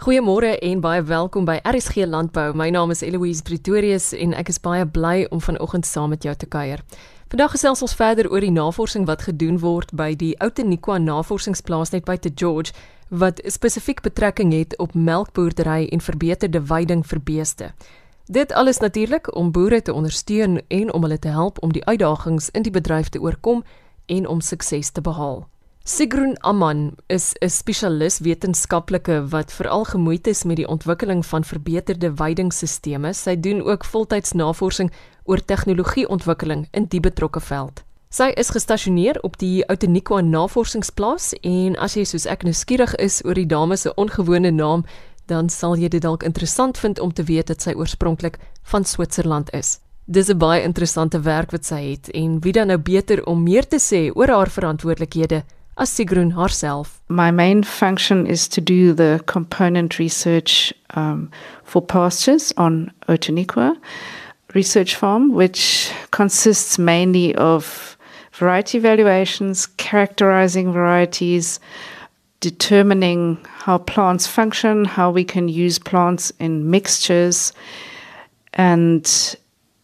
Goeiemôre en baie welkom by RSG Landbou. My naam is Eloise Pretorius en ek is baie bly om vanoggend saam met jou te kuier. Vandag gesels ons verder oor die navorsing wat gedoen word by die Outeniqua Navorsingsplaas net buite George wat spesifiek betrekking het op melkboerdery en verbeterde veiding vir beeste. Dit alles natuurlik om boere te ondersteun en om hulle te help om die uitdagings in die bedryf te oorkom en om sukses te behaal. Sigrun Aman is 'n spesialis wetenskaplike wat veral gemoeid is met die ontwikkeling van verbeterde veidingstelsels. Sy doen ook voltyds navorsing oor tegnologieontwikkeling in die betrokke veld. Sy is gestasioneer op die Outeniqua Navorsingsplaas en as jy soos ek nuuskierig is oor die dame se ongewone naam, dan sal jy dit dalk interessant vind om te weet dat sy oorspronklik van Switserland is. Dis 'n baie interessante werk wat sy het en wie dan nou beter om meer te sê oor haar verantwoordelikhede as Sigrun herself. My main function is to do the component research um, for pastures on Outeniqua Research Farm, which consists mainly of variety evaluations, characterizing varieties, determining how plants function, how we can use plants in mixtures, and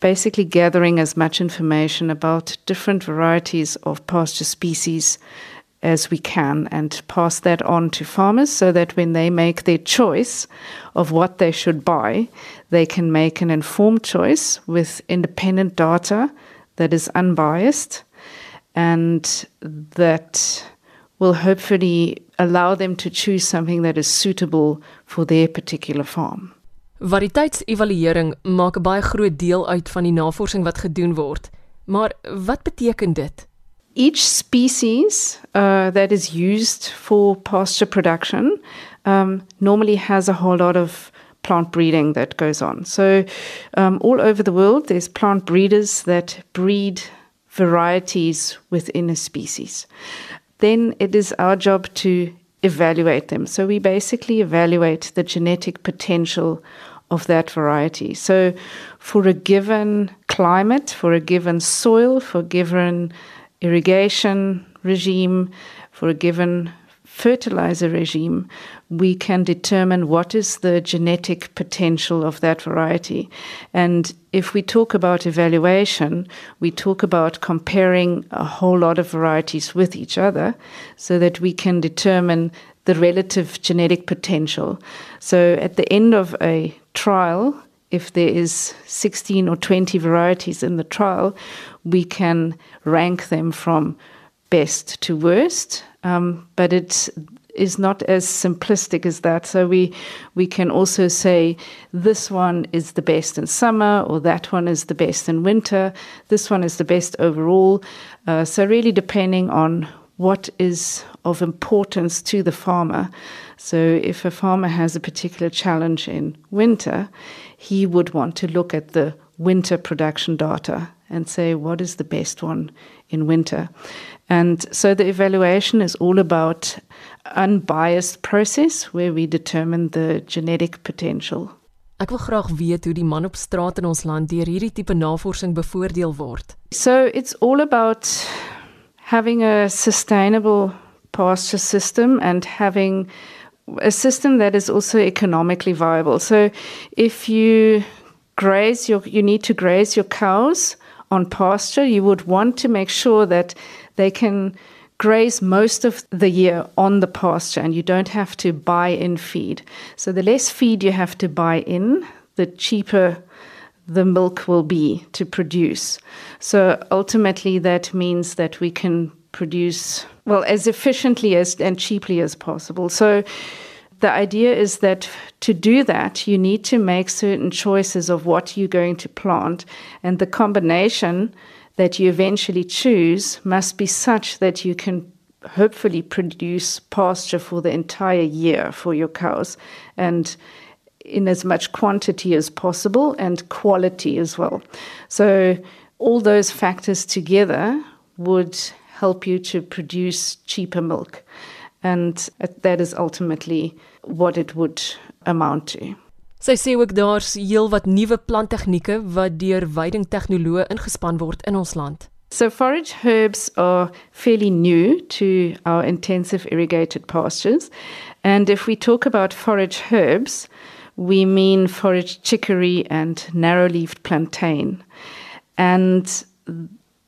basically gathering as much information about different varieties of pasture species as we can and pass that on to farmers so that when they make their choice of what they should buy, they can make an informed choice with independent data that is unbiased and that will hopefully allow them to choose something that is suitable for their particular farm. Variteitsevaluering maak 'n baie groot deel uit van die navorsing wat gedoen word. Maar wat beteken dit? Each species uh, that is used for pasture production um, normally has a whole lot of plant breeding that goes on. So, um, all over the world, there's plant breeders that breed varieties within a species. Then it is our job to evaluate them. So, we basically evaluate the genetic potential of that variety. So, for a given climate, for a given soil, for a given irrigation regime, for a given fertilizer regime, we can determine what is the genetic potential of that variety. And if we talk about evaluation, we talk about comparing a whole lot of varieties with each other so that we can determine the relative genetic potential. So at the end of a trial, if there is 16 or 20 varieties in the trial, we can rank them from best to worst. Um, but it is not as simplistic as that. So we we can also say this one is the best in summer, or that one is the best in winter. This one is the best overall. Uh, so really, depending on what is of importance to the farmer. So if a farmer has a particular challenge in winter, he would want to look at the winter production data and say what is the best one in winter. And so the evaluation is all about unbiased process where we determine the genetic potential. Ek wil graag weet hoe die man op straat in ons land deur hierdie tipe navorsing bevoordeel word. So it's all about having a sustainable pasture system and having a system that is also economically viable. So if you graze your you need to graze your cows on pasture, you would want to make sure that they can graze most of the year on the pasture and you don't have to buy in feed. So the less feed you have to buy in, the cheaper the milk will be to produce. So ultimately that means that we can produce well as efficiently as and cheaply as possible. So the idea is that to do that, you need to make certain choices of what you're going to plant, and the combination that you eventually choose must be such that you can hopefully produce pasture for the entire year for your cows and in as much quantity as possible and quality as well. So, all those factors together would help you to produce cheaper milk. and that is ultimately what it would amount to. Sy sê ook daar's heelwat nuwe planttegnieke wat deur veiding tegnoloë ingespan word in ons land. So forage herbs are fairly new to our intensive irrigated pastures And if we talk about forage herbs, we mean forage chicory and narrow leaved plantain. And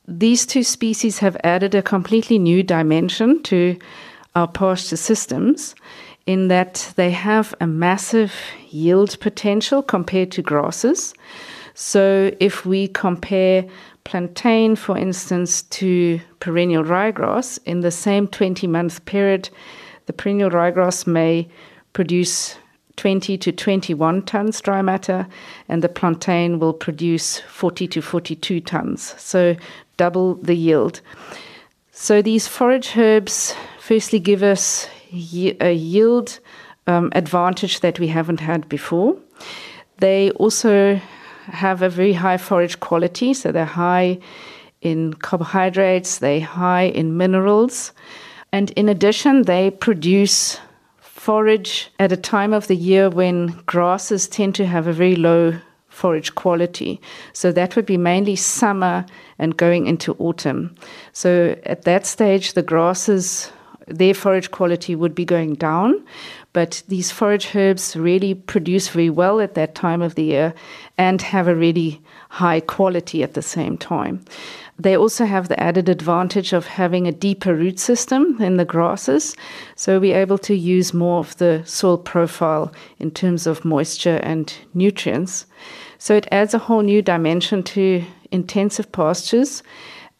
these two species have added a completely new dimension to our pasture systems in that they have a massive yield potential compared to grasses. So if we compare plantain, for instance, to perennial ryegrass, in the same 20 month period, the perennial ryegrass may produce 20 to 21 tons dry matter, and the plantain will produce 40 to 42 tons, so double the yield. So these forage herbs firstly give us a yield um, advantage that we haven't had before. They also have a very high forage quality, so they're high in carbohydrates, they're high in minerals, and in addition, they produce forage at a time of the year when grasses tend to have a very low forage quality. So that would be mainly summer and going into autumn. So at that stage, the grasses, their forage quality would be going down. But these forage herbs really produce very well at that time of the year and have a really high quality at the same time. They also have the added advantage of having a deeper root system than the grasses, so we're able to use more of the soil profile in terms of moisture and nutrients. So it adds a whole new dimension to intensive pastures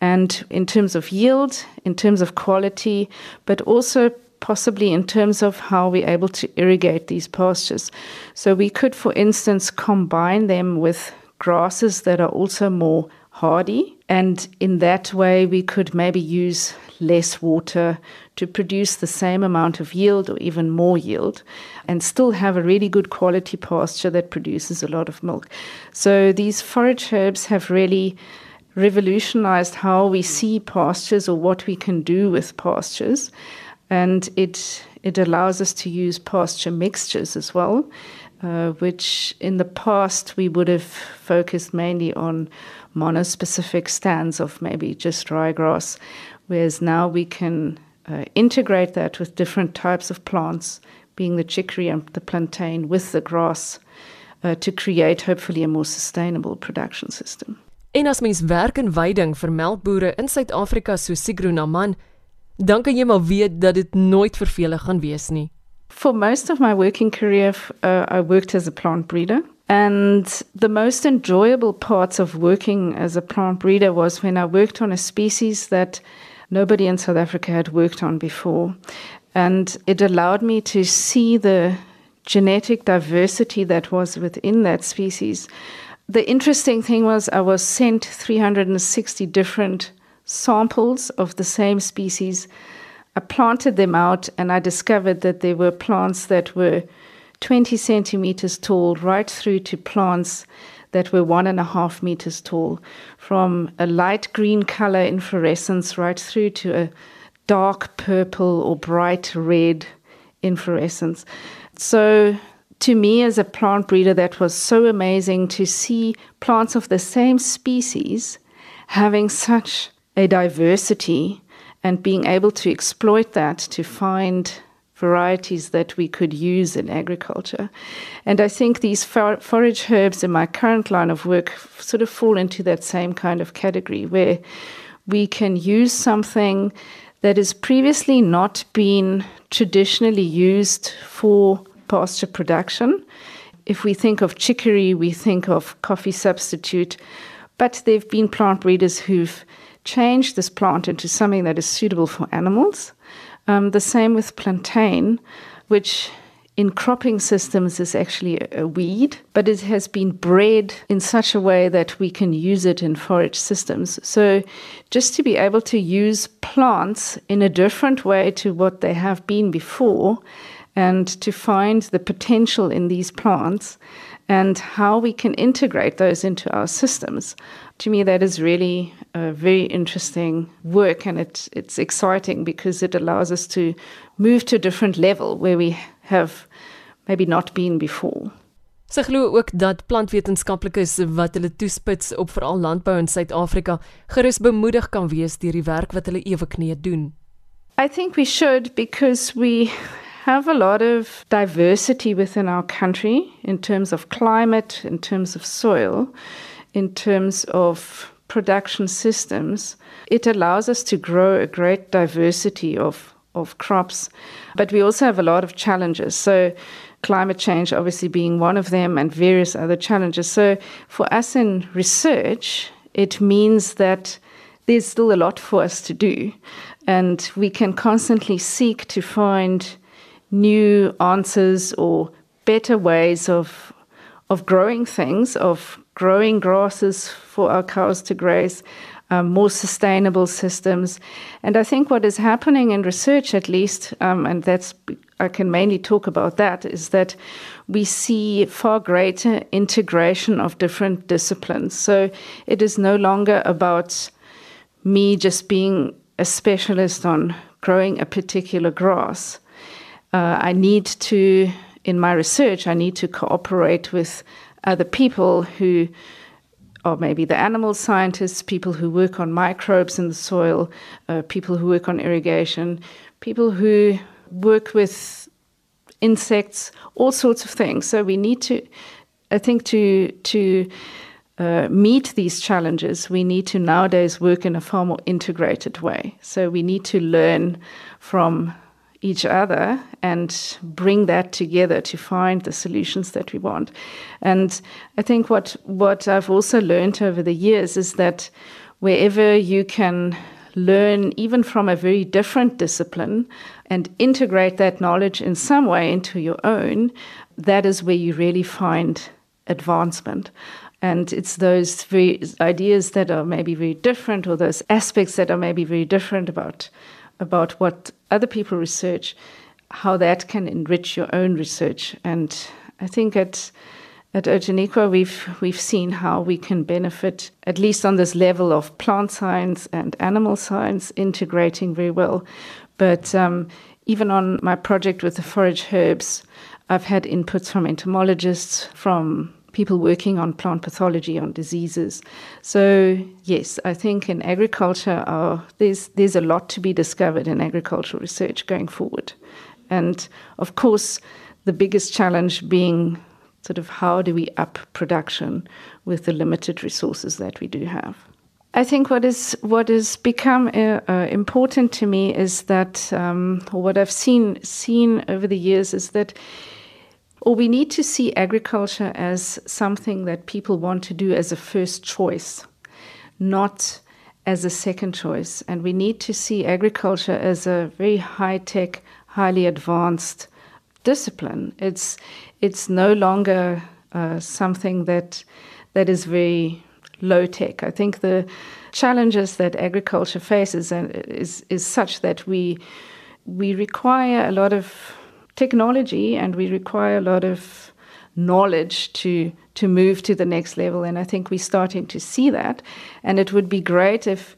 and in terms of yield, in terms of quality, but also possibly in terms of how we're able to irrigate these pastures. So we could, for instance, combine them with grasses that are also more hardy. And in that way, we could maybe use less water to produce the same amount of yield or even more yield and still have a really good quality pasture that produces a lot of milk. So these forage herbs have really revolutionized how we see pastures or what we can do with pastures. And it, it allows us to use pasture mixtures as well, uh, which in the past we would have focused mainly on monospecific stands of maybe just ryegrass, whereas now we can uh, integrate that with different types of plants, being the chicory and the plantain, with the grass, uh, to create hopefully a more sustainable production system. En as mens werk in veiding vir melkbooie in Suid-Afrika so Sigro Naman, dan kan jy maar weet dat dit nooit vervelig gaan wees nie. For most of my working career, uh, I worked as a plant breeder. And the most enjoyable parts of working as a plant breeder was when I worked on a species that nobody in South Africa had worked on before. And it allowed me to see the genetic diversity that was within that species. The interesting thing was, I was sent 360 different samples of the same species. I planted them out, and I discovered that there were plants that were 20 centimeters tall, right through to plants that were one and a half meters tall, from a light green color inflorescence right through to a dark purple or bright red inflorescence. So, to me, as a plant breeder, that was so amazing to see plants of the same species having such a diversity and being able to exploit that to find varieties that we could use in agriculture. And I think these for- forage herbs in my current line of work sort of fall into that same kind of category where we can use something that has previously not been traditionally used for pasture production. If we think of chicory, we think of coffee substitute, but there have been plant breeders who've changed this plant into something that is suitable for animals. Um, the same with plantain, which in cropping systems is actually a, weed, but it has been bred in such a way that we can use it in forage systems. So, just to be able to use plants in a different way to what they have been before, and to find the potential in these plants and how we can integrate those into our systems. To me, that is really a very interesting work, and it's, it's exciting because it allows us to move to a different level where we have maybe not been before. Sy glo ook dat plantwetenskaplikes wat hulle toespits op veral landbou in Suid-Afrika gerus bemoedig kan wees deur die werk wat hulle eweknee doen. I think we should because we have a lot of diversity within our country in terms of climate, in terms of soil, in terms of production systems. It allows us to grow a great diversity of, of crops, but we also have a lot of challenges. So, climate change obviously being one of them, and various other challenges. So, for us in research, it means that there's still a lot for us to do, and we can constantly seek to find new answers or better ways of of growing things, of growing grasses for our cows to graze, um, more sustainable systems. And I think what is happening in research, at least, um, and that's I can mainly talk about that, is that we see far greater integration of different disciplines. So it is no longer about me just being a specialist on growing a particular grass uh, I need to, in my research, I need to cooperate with other people who or maybe the animal scientists, people who work on microbes in the soil, uh, people who work on irrigation, people who work with insects, all sorts of things. So we need to, I think, to to uh, meet these challenges, we need to nowadays work in a far more integrated way. So we need to learn from each other and bring that together to find the solutions that we want. And I think what what I've also learned over the years is that wherever you can learn even from a very different discipline and integrate that knowledge in some way into your own, that is where you really find advancement. And it's those very ideas that are maybe very different, or those aspects that are maybe very different about about what other people research, how that can enrich your own research. And I think at at Outeniqua we've we've seen how we can benefit at least on this level of plant science and animal science integrating very well. But um, even on my project with the forage herbs, I've had inputs from entomologists, from people working on plant pathology, on diseases. So yes, I think in agriculture, uh, there's there's a lot to be discovered in agricultural research going forward, and of course, the biggest challenge being sort of how do we up production with the limited resources that we do have. I think what is what has become uh, uh, important to me is that, um, what I've seen seen over the years is that or we need to see agriculture as something that people want to do as a first choice, not as a second choice. And we need to see agriculture as a very high tech, highly advanced discipline. It's it's no longer uh, something that that is very low tech. I think the challenges that agriculture faces and is is such that we we require a lot of technology and we require a lot of knowledge to to move to the next level and I think we're starting to see that. And it would be great if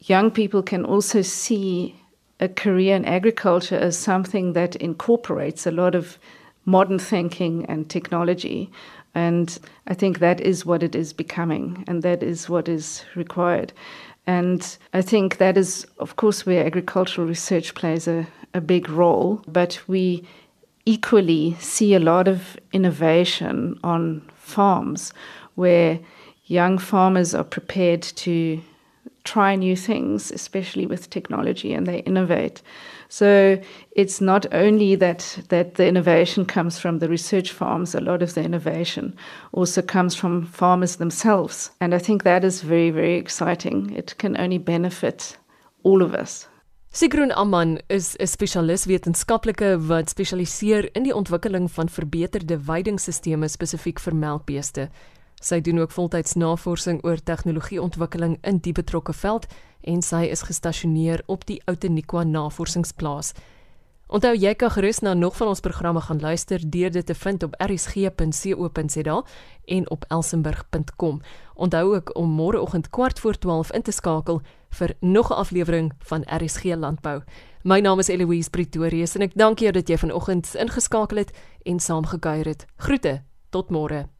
young people can also see a career in agriculture as something that incorporates a lot of modern thinking and technology. And I think that is what it is becoming and that is what is required. And I think that is of course where agricultural research plays a, a big role, but we equally see a lot of innovation on farms where young farmers are prepared to try new things, especially with technology, and they innovate. So it's not only that that the innovation comes from the research farms, a lot of the innovation also comes from farmers themselves. And I think that is very, very exciting. It can only benefit all of us. Sigrun Amman is 'n spesialis wetenskaplike wat spesialiseer in die ontwikkeling van verbeterde veidingstelsels spesifiek vir melkbeeste. Sy doen ook voltyds navorsing oor tegnologieontwikkeling in die betrokke veld en sy is gestasioneer op die Outeniqua Navorsingsplaas. Onthou jy kan gerus na nog van ons programme gaan luister deur dit te vind op rsg.co.za en op elsenburg.com. Onthou ook om môreoggend kwart voor 12 in te skakel vir nog 'n aflewering van RSG Landbou. My naam is Eloise Pretorius en ek dank jou dat jy vanoggend ingeskakel het en saamgekuier het. Groete, tot môre.